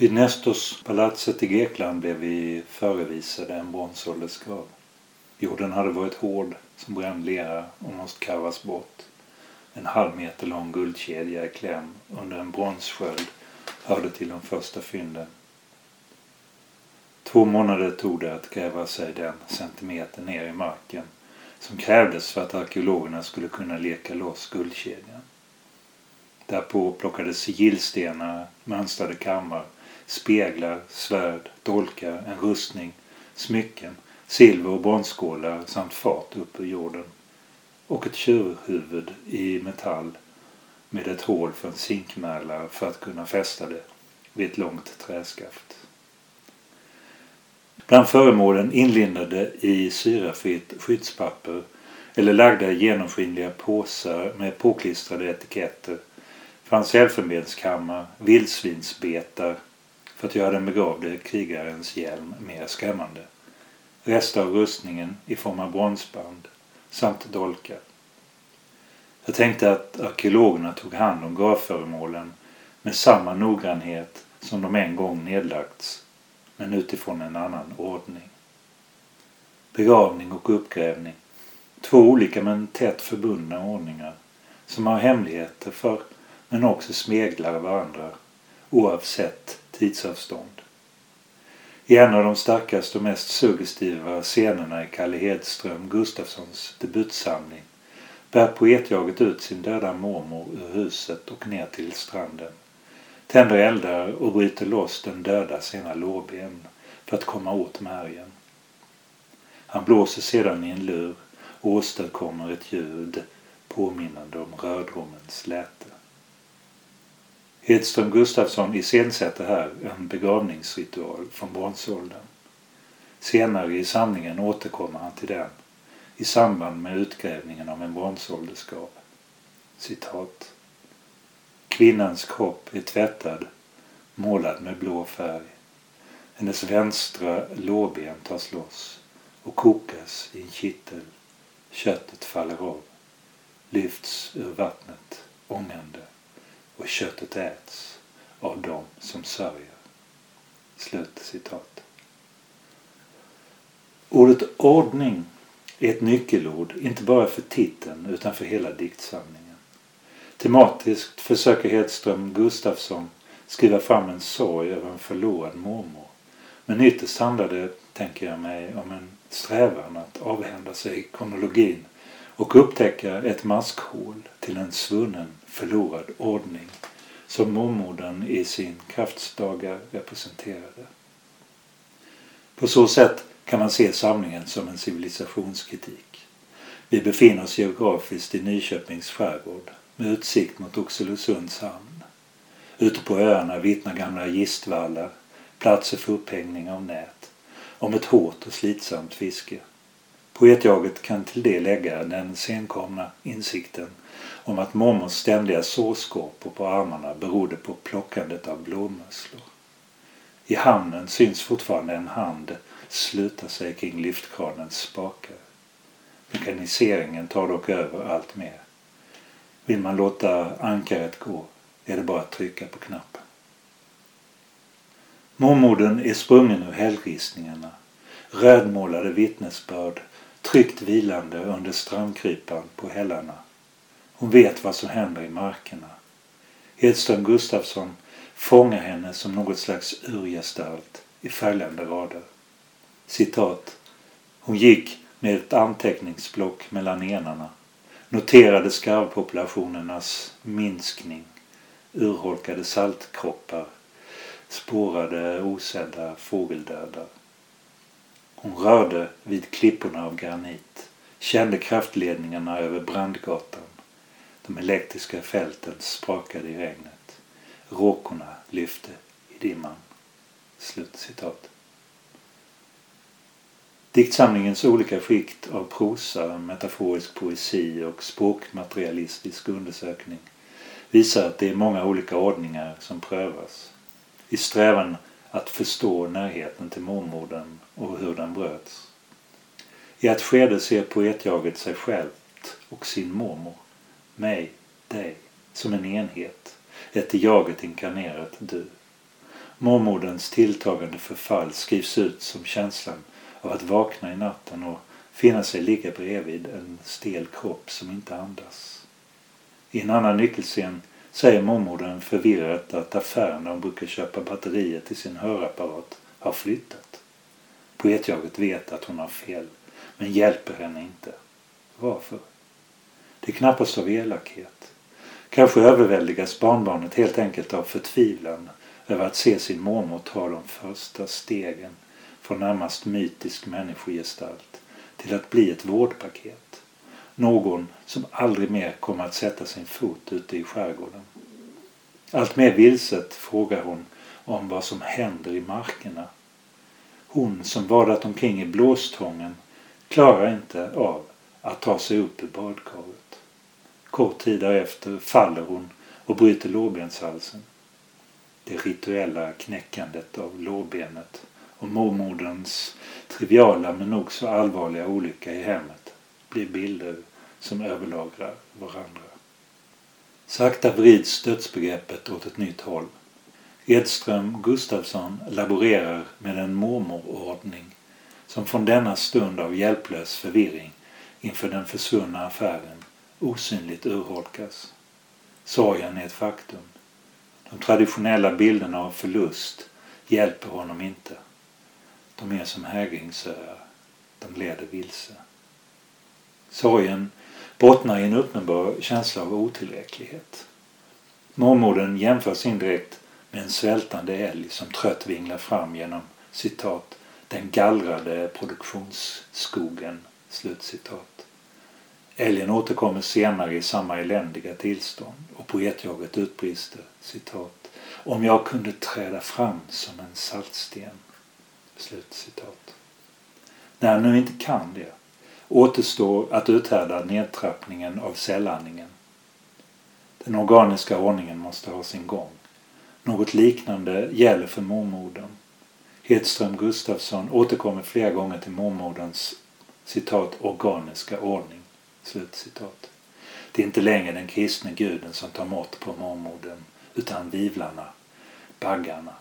Vid Nestos-palatset i Grekland blev vi förevisade en bronsåldersgrav. Jorden hade varit hård som bränd lera och måste karvas bort. En halv meter lång guldkedja i kläm under en bronssköld hörde till de första fynden. Två månader tog det att gräva sig den centimeter ner i marken som krävdes för att arkeologerna skulle kunna leka loss guldkedjan. Därpå plockades sigillstenar, mönstrade kammar, speglar, svärd, dolkar, en rustning, smycken, silver och bronsskålar samt fat upp ur jorden och ett tjurhuvud i metall med ett hål för en zinkmärla för att kunna fästa det vid ett långt träskaft. Bland föremålen inlindade i syrafritt skyddspapper eller lagda i genomskinliga påsar med påklistrade etiketter fanns elfenbenskammar, vildsvinsbetar för att göra den begravde krigarens hjälm mer skrämmande. Rester av rustningen i form av bronsband samt dolkar. Jag tänkte att arkeologerna tog hand om gravföremålen med samma noggrannhet som de en gång nedlagts men utifrån en annan ordning. Begravning och uppgrävning. Två olika men tätt förbundna ordningar som har hemligheter för men också smeglar varandra oavsett tidsavstånd. I en av de starkaste och mest suggestiva scenerna i Kalle Hedström Gustafssons debutsamling bär poetjaget ut sin döda mormor ur huset och ner till stranden tänder eldar och bryter loss den döda sena lårben för att komma åt märgen. Han blåser sedan i en lur och åstadkommer ett ljud påminnande om rödromens läte. Hedström Gustafsson iscensätter här en begravningsritual från bronsåldern. Senare i samlingen återkommer han till den i samband med utgrävningen av en bronsåldersgrav. Citat. Kvinnans kropp är tvättad, målad med blå färg. Hennes vänstra lårben tas loss och kokas i en kittel. Köttet faller av, lyfts ur vattnet ångande och köttet äts av dem som sörjer. Slut citat. Ordet ordning är ett nyckelord, inte bara för titeln utan för hela diktsamlingen. Tematiskt försöker Hedström Gustafsson skriva fram en sorg över en förlorad mormor. Men ytterst handlar det, tänker jag mig, om en strävan att avhända sig kronologin och upptäcka ett maskhål till en svunnen, förlorad ordning som mormodern i sin kraftsdagar representerade. På så sätt kan man se samlingen som en civilisationskritik. Vi befinner oss geografiskt i Nyköpings skärgård med utsikt mot Oxelösunds hamn. Ute på öarna vittnar gamla gistvallar, platser för upphängning av nät, om ett hårt och slitsamt fiske. Poetjaget kan till det lägga den senkomna insikten om att mormors ständiga sårskorpor på armarna berodde på plockandet av blåmusslor. I hamnen syns fortfarande en hand sluta sig kring lyftkranens spakar. Mekaniseringen tar dock över allt mer. Vill man låta ankaret gå är det bara att trycka på knappen. Mormodern är sprungen ur hällristningarna. Rödmålade vittnesbörd tryggt vilande under strandkrypan på hällarna. Hon vet vad som händer i markerna. Hedström Gustafsson fångar henne som något slags urgestalt i följande rader. Citat. Hon gick med ett anteckningsblock mellan enarna noterade skarvpopulationernas minskning, urholkade saltkroppar, spårade osedda fågeldödar. Hon rörde vid klipporna av granit, kände kraftledningarna över Brandgatan. De elektriska fälten sprakade i regnet. Råkorna lyfte i dimman. Slut citat. Diktsamlingens olika skikt av prosa, metaforisk poesi och språkmaterialistisk undersökning visar att det är många olika ordningar som prövas i strävan att förstå närheten till mormodern och hur den bröts. I ett skede ser poetjaget sig självt och sin mormor, mig, dig, som en enhet, ett i jaget inkarnerat du. Mormoderns tilltagande förfall skrivs ut som känslan av att vakna i natten och finna sig ligga bredvid en stel kropp som inte andas. I en annan nyckelscen säger mormodern förvirrat att affären där hon brukar köpa batterier till sin hörapparat har flyttat. Poetjaget vet att hon har fel, men hjälper henne inte. Varför? Det är knappast av elakhet. Kanske överväldigas barnbarnet helt enkelt av förtvivlan över att se sin mormor ta de första stegen från närmast mytisk människogestalt till att bli ett vårdpaket. Någon som aldrig mer kommer att sätta sin fot ute i skärgården. Allt mer vilset frågar hon om vad som händer i markerna. Hon som vadat omkring i blåstången klarar inte av att ta sig upp ur badkaret. Kort tid därefter faller hon och bryter lårbenshalsen. Det rituella knäckandet av lårbenet och mormoderns triviala men nog så allvarliga olycka i hemmet blir bilder som överlagrar varandra. Sakta vrids dödsbegreppet åt ett nytt håll. Edström Gustafsson laborerar med en mormorordning som från denna stund av hjälplös förvirring inför den försvunna affären osynligt urholkas. Sorgen är ett faktum. De traditionella bilderna av förlust hjälper honom inte. De är som hägringsöar. De leder vilse. Sorgen bottnar i en uppenbar känsla av otillräcklighet. Mormodern jämförs indirekt med en svältande älg som trött vinglar fram genom citat den gallrade produktionsskogen. Slutcitat. Älgen återkommer senare i samma eländiga tillstånd och poetjaget utbrister citat om jag kunde träda fram som en saltsten. Slutcitat. När han nu inte kan det återstår att uthärda nedtrappningen av cellandningen. Den organiska ordningen måste ha sin gång. Något liknande gäller för mormodern. Hedström Gustafsson återkommer flera gånger till mormoderns citat organiska ordning. Slutcitat. Det är inte längre den kristne guden som tar mått på mormodern utan vivlarna, baggarna.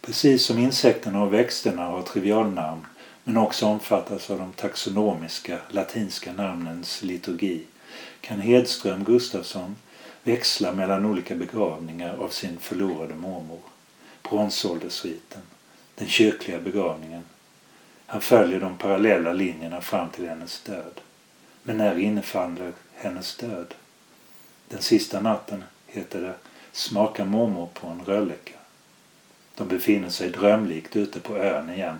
Precis som insekterna och växterna har trivialnamn men också omfattas av de taxonomiska latinska namnens liturgi kan Hedström Gustafsson växla mellan olika begravningar av sin förlorade mormor. Bronsåldersriten, den kyrkliga begravningen. Han följer de parallella linjerna fram till hennes död. Men när innefaller hennes död? Den sista natten, heter det, smakar mormor på en rölleka. De befinner sig drömlikt ute på ön igen.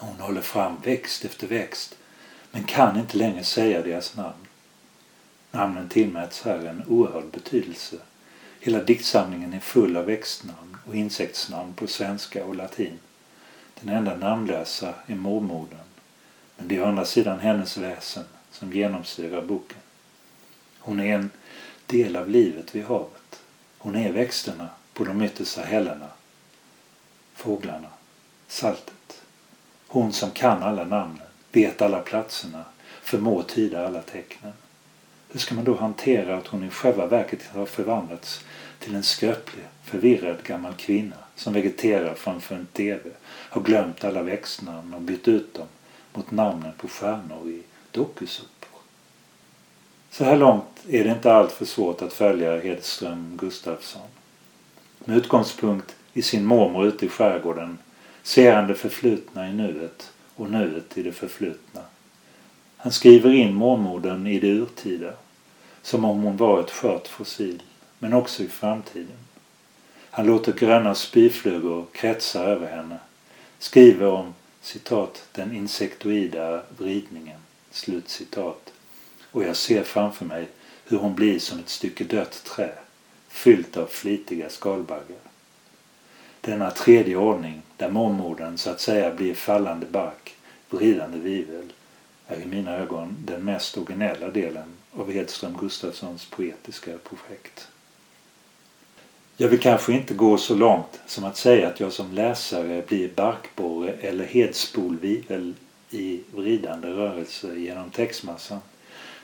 Hon håller fram växt efter växt men kan inte längre säga deras namn. Namnen tillmäts här en oerhörd betydelse. Hela diktsamlingen är full av växtnamn och insektsnamn på svenska och latin. Den enda namnlösa är mormodern. Men det är å andra sidan hennes väsen som genomsyrar boken. Hon är en del av livet vid havet. Hon är växterna på de yttersta hällena. Fåglarna. Saltet. Hon som kan alla namnen, vet alla platserna, förmår tyda alla tecknen. Hur ska man då hantera att hon i själva verket har förvandlats till en skröplig, förvirrad gammal kvinna som vegeterar framför en TV, har glömt alla växtnamn och bytt ut dem mot namnen på stjärnor i dokusåpor. Så här långt är det inte alltför svårt att följa Hedström Gustafsson. Med utgångspunkt i sin mormor ute i skärgården ser han det förflutna i nuet och nuet i det förflutna. Han skriver in mormodern i det urtida, som om hon var ett skört fossil, men också i framtiden. Han låter gröna spyflugor kretsa över henne, skriver om citat den insektoida vridningen, slut citat. Och jag ser framför mig hur hon blir som ett stycke dött trä, fyllt av flitiga skalbaggar. Denna tredje ordning, där mormodern så att säga blir fallande bark, vridande vivel, är i mina ögon den mest originella delen av Hedström Gustafssons poetiska projekt. Jag vill kanske inte gå så långt som att säga att jag som läsare blir barkborre eller hedspolvivel i vridande rörelse genom textmassan.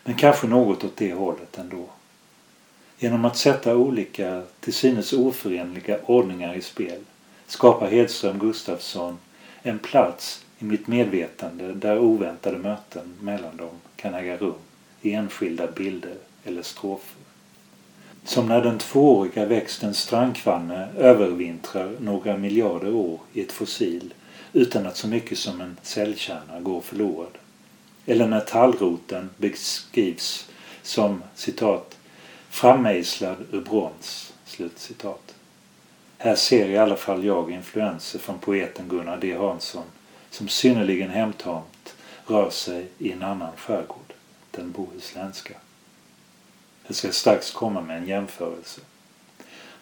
Men kanske något åt det hållet ändå. Genom att sätta olika, till synes oförenliga ordningar i spel skapar Hedström Gustafsson en plats i mitt medvetande där oväntade möten mellan dem kan äga rum i enskilda bilder eller strofer. Som när den tvååriga växten strandkvanne övervintrar några miljarder år i ett fossil utan att så mycket som en cellkärna går förlorad. Eller när tallroten beskrivs som citat frammejslad ur brons. Slut citat. Här ser i alla fall jag influenser från poeten Gunnar D Hansson som synnerligen hemtamt rör sig i en annan skärgård, den bohuslänska. Jag ska strax komma med en jämförelse.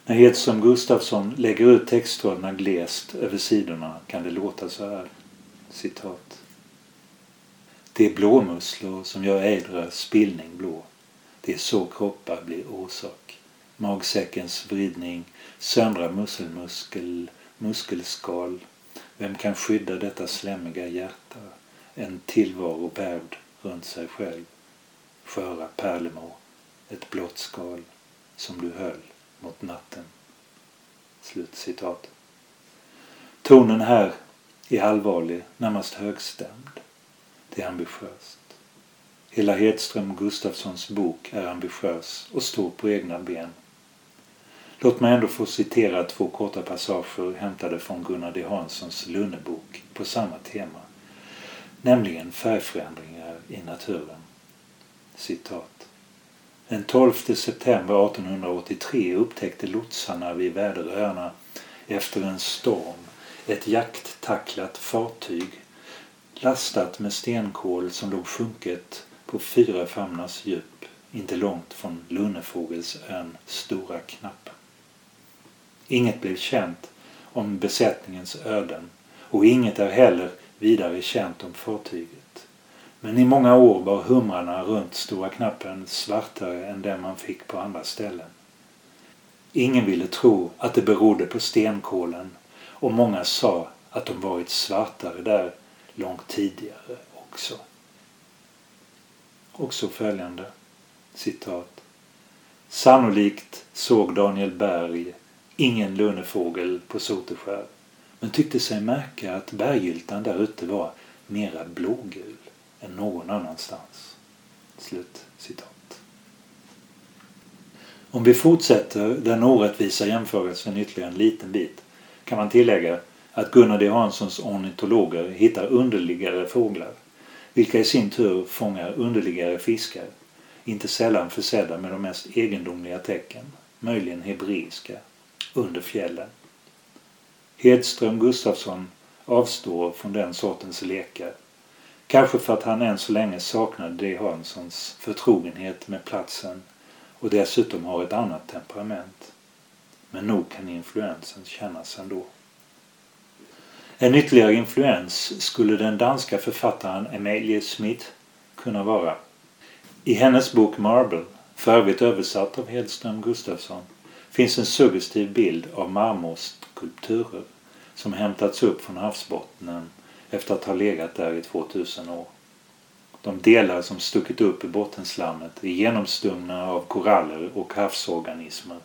När Hedström Gustafsson lägger ut textraderna glest över sidorna kan det låta så här. Citat. Det är blåmusslor som gör Ejdra spillning blå. Det är så kroppar blir orsak. Magsäckens vridning, söndra muskelmuskel, muskelskal. Vem kan skydda detta slemmiga hjärta? En tillvaro bärd runt sig själv. Sköra pärlemor, ett blått skal som du höll mot natten. Slut citat. Tonen här är allvarlig, närmast högstämd. Det är ambitiöst. Hela Hedström Gustafssons bok är ambitiös och står på egna ben. Låt mig ändå få citera två korta passager hämtade från Gunnar D Hanssons Lunnebok på samma tema, nämligen färgförändringar i naturen. Citat. Den 12 september 1883 upptäckte lotsarna vid Väderöarna efter en storm ett jakttacklat fartyg lastat med stenkol som låg sjunket på fyra famnars djup inte långt från Lunnefågelsön Stora Knappen. Inget blev känt om besättningens öden och inget är heller vidare känt om fartyget. Men i många år var humrarna runt Stora Knappen svartare än den man fick på andra ställen. Ingen ville tro att det berodde på stenkolen och många sa att de varit svartare där långt tidigare också. Också följande citat. Sannolikt såg Daniel Berg ingen lunnefågel på Soteskär men tyckte sig märka att bergyltan där ute var mera blågul än någon annanstans. Slut citat. Om vi fortsätter den orättvisa jämförelsen ytterligare en liten bit kan man tillägga att Gunnar D Hanssons ornitologer hittar underligare fåglar vilka i sin tur fångar underligare fiskar inte sällan försedda med de mest egendomliga tecken, möjligen hebreiska, under fjällen. Hedström Gustafsson avstår från den sortens lekar. Kanske för att han än så länge saknade D. Hanssons förtrogenhet med platsen och dessutom har ett annat temperament. Men nog kan influensen kännas ändå. En ytterligare influens skulle den danska författaren Emilie Smith kunna vara. I hennes bok Marble, för övrigt översatt av Hedström Gustafsson, finns en suggestiv bild av marmorskulpturer som hämtats upp från havsbottnen efter att ha legat där i 2000 år. De delar som stuckit upp i bottenslammet är genomstumna av koraller och havsorganismer.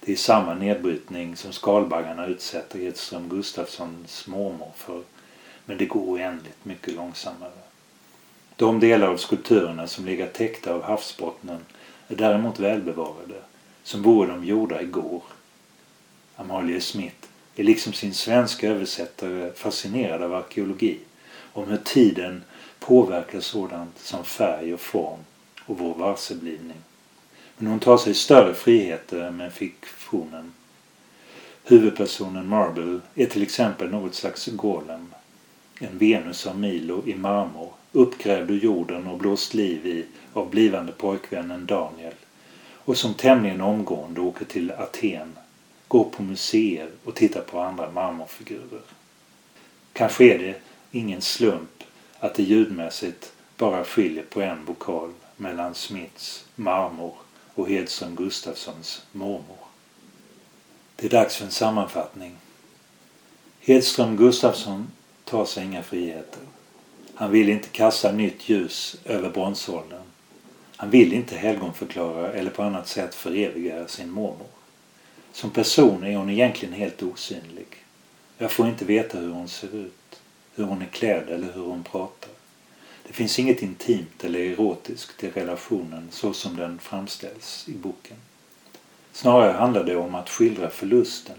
Det är samma nedbrytning som skalbaggarna utsätter Edström Gustafssons mormor för, men det går oändligt mycket långsammare. De delar av skulpturerna som ligger täckta av havsbottnen är däremot välbevarade, som vore de gjorda igår. Amalie Smith är liksom sin svenska översättare fascinerad av arkeologi, om hur tiden påverkar sådant som färg och form och vår varseblivning. Men hon tar sig större friheter med fiktionen. Huvudpersonen Marble är till exempel något slags golem. En Venus av Milo i marmor, uppgrävd ur jorden och blåst liv i av blivande pojkvännen Daniel och som tämligen omgående åker till Aten, går på museer och tittar på andra marmorfigurer. Kanske är det ingen slump att det ljudmässigt bara skiljer på en vokal mellan Smiths marmor och Hedström Gustafssons mormor. Det är dags för en sammanfattning. Hedström Gustafsson tar sig inga friheter. Han vill inte kasta nytt ljus över bronsåldern. Han vill inte helgonförklara eller på annat sätt föreviga sin mormor. Som person är hon egentligen helt osynlig. Jag får inte veta hur hon ser ut, hur hon är klädd eller hur hon pratar. Det finns inget intimt eller erotiskt i relationen så som den framställs i boken. Snarare handlar det om att skildra förlusten,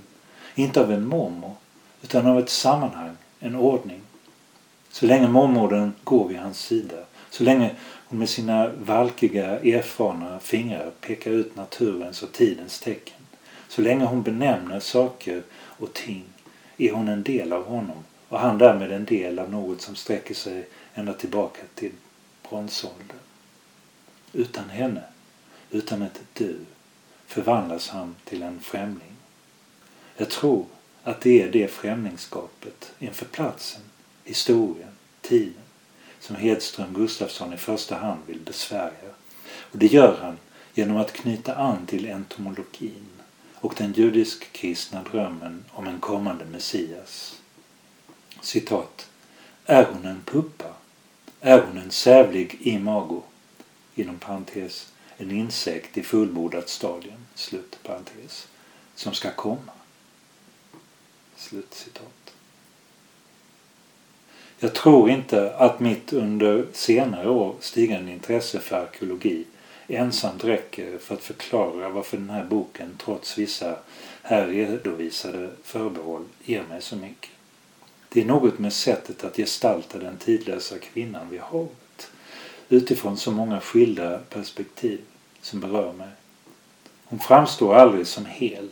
inte av en mormor, utan av ett sammanhang, en ordning. Så länge mormodern går vid hans sida, så länge hon med sina valkiga, erfarna fingrar pekar ut naturens och tidens tecken, så länge hon benämner saker och ting är hon en del av honom och han därmed en del av något som sträcker sig ända tillbaka till bronsåldern. Utan henne, utan ett du, förvandlas han till en främling. Jag tror att det är det främlingskapet inför platsen, historien, tiden som Hedström Gustafsson i första hand vill besvärja. Och det gör han genom att knyta an till entomologin och den judisk-kristna drömmen om en kommande Messias. Citat. Är hon en puppa? Är hon en sävlig imago? Inom parentes en insekt i fullbordat stadium, slut parentes, som ska komma. Slutcitat. Jag tror inte att mitt under senare år stigande intresse för arkeologi ensamt räcker för att förklara varför den här boken trots vissa här redovisade förbehåll ger mig så mycket. Det är något med sättet att gestalta den tidlösa kvinnan vid havet utifrån så många skilda perspektiv som berör mig. Hon framstår aldrig som hel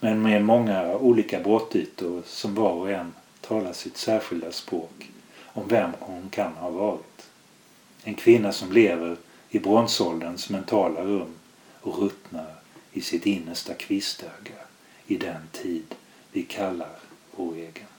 men med många olika brottytor som var och en talar sitt särskilda språk om vem hon kan ha varit. En kvinna som lever i bronsålderns mentala rum och ruttnar i sitt innersta kvistöga i den tid vi kallar vår egen.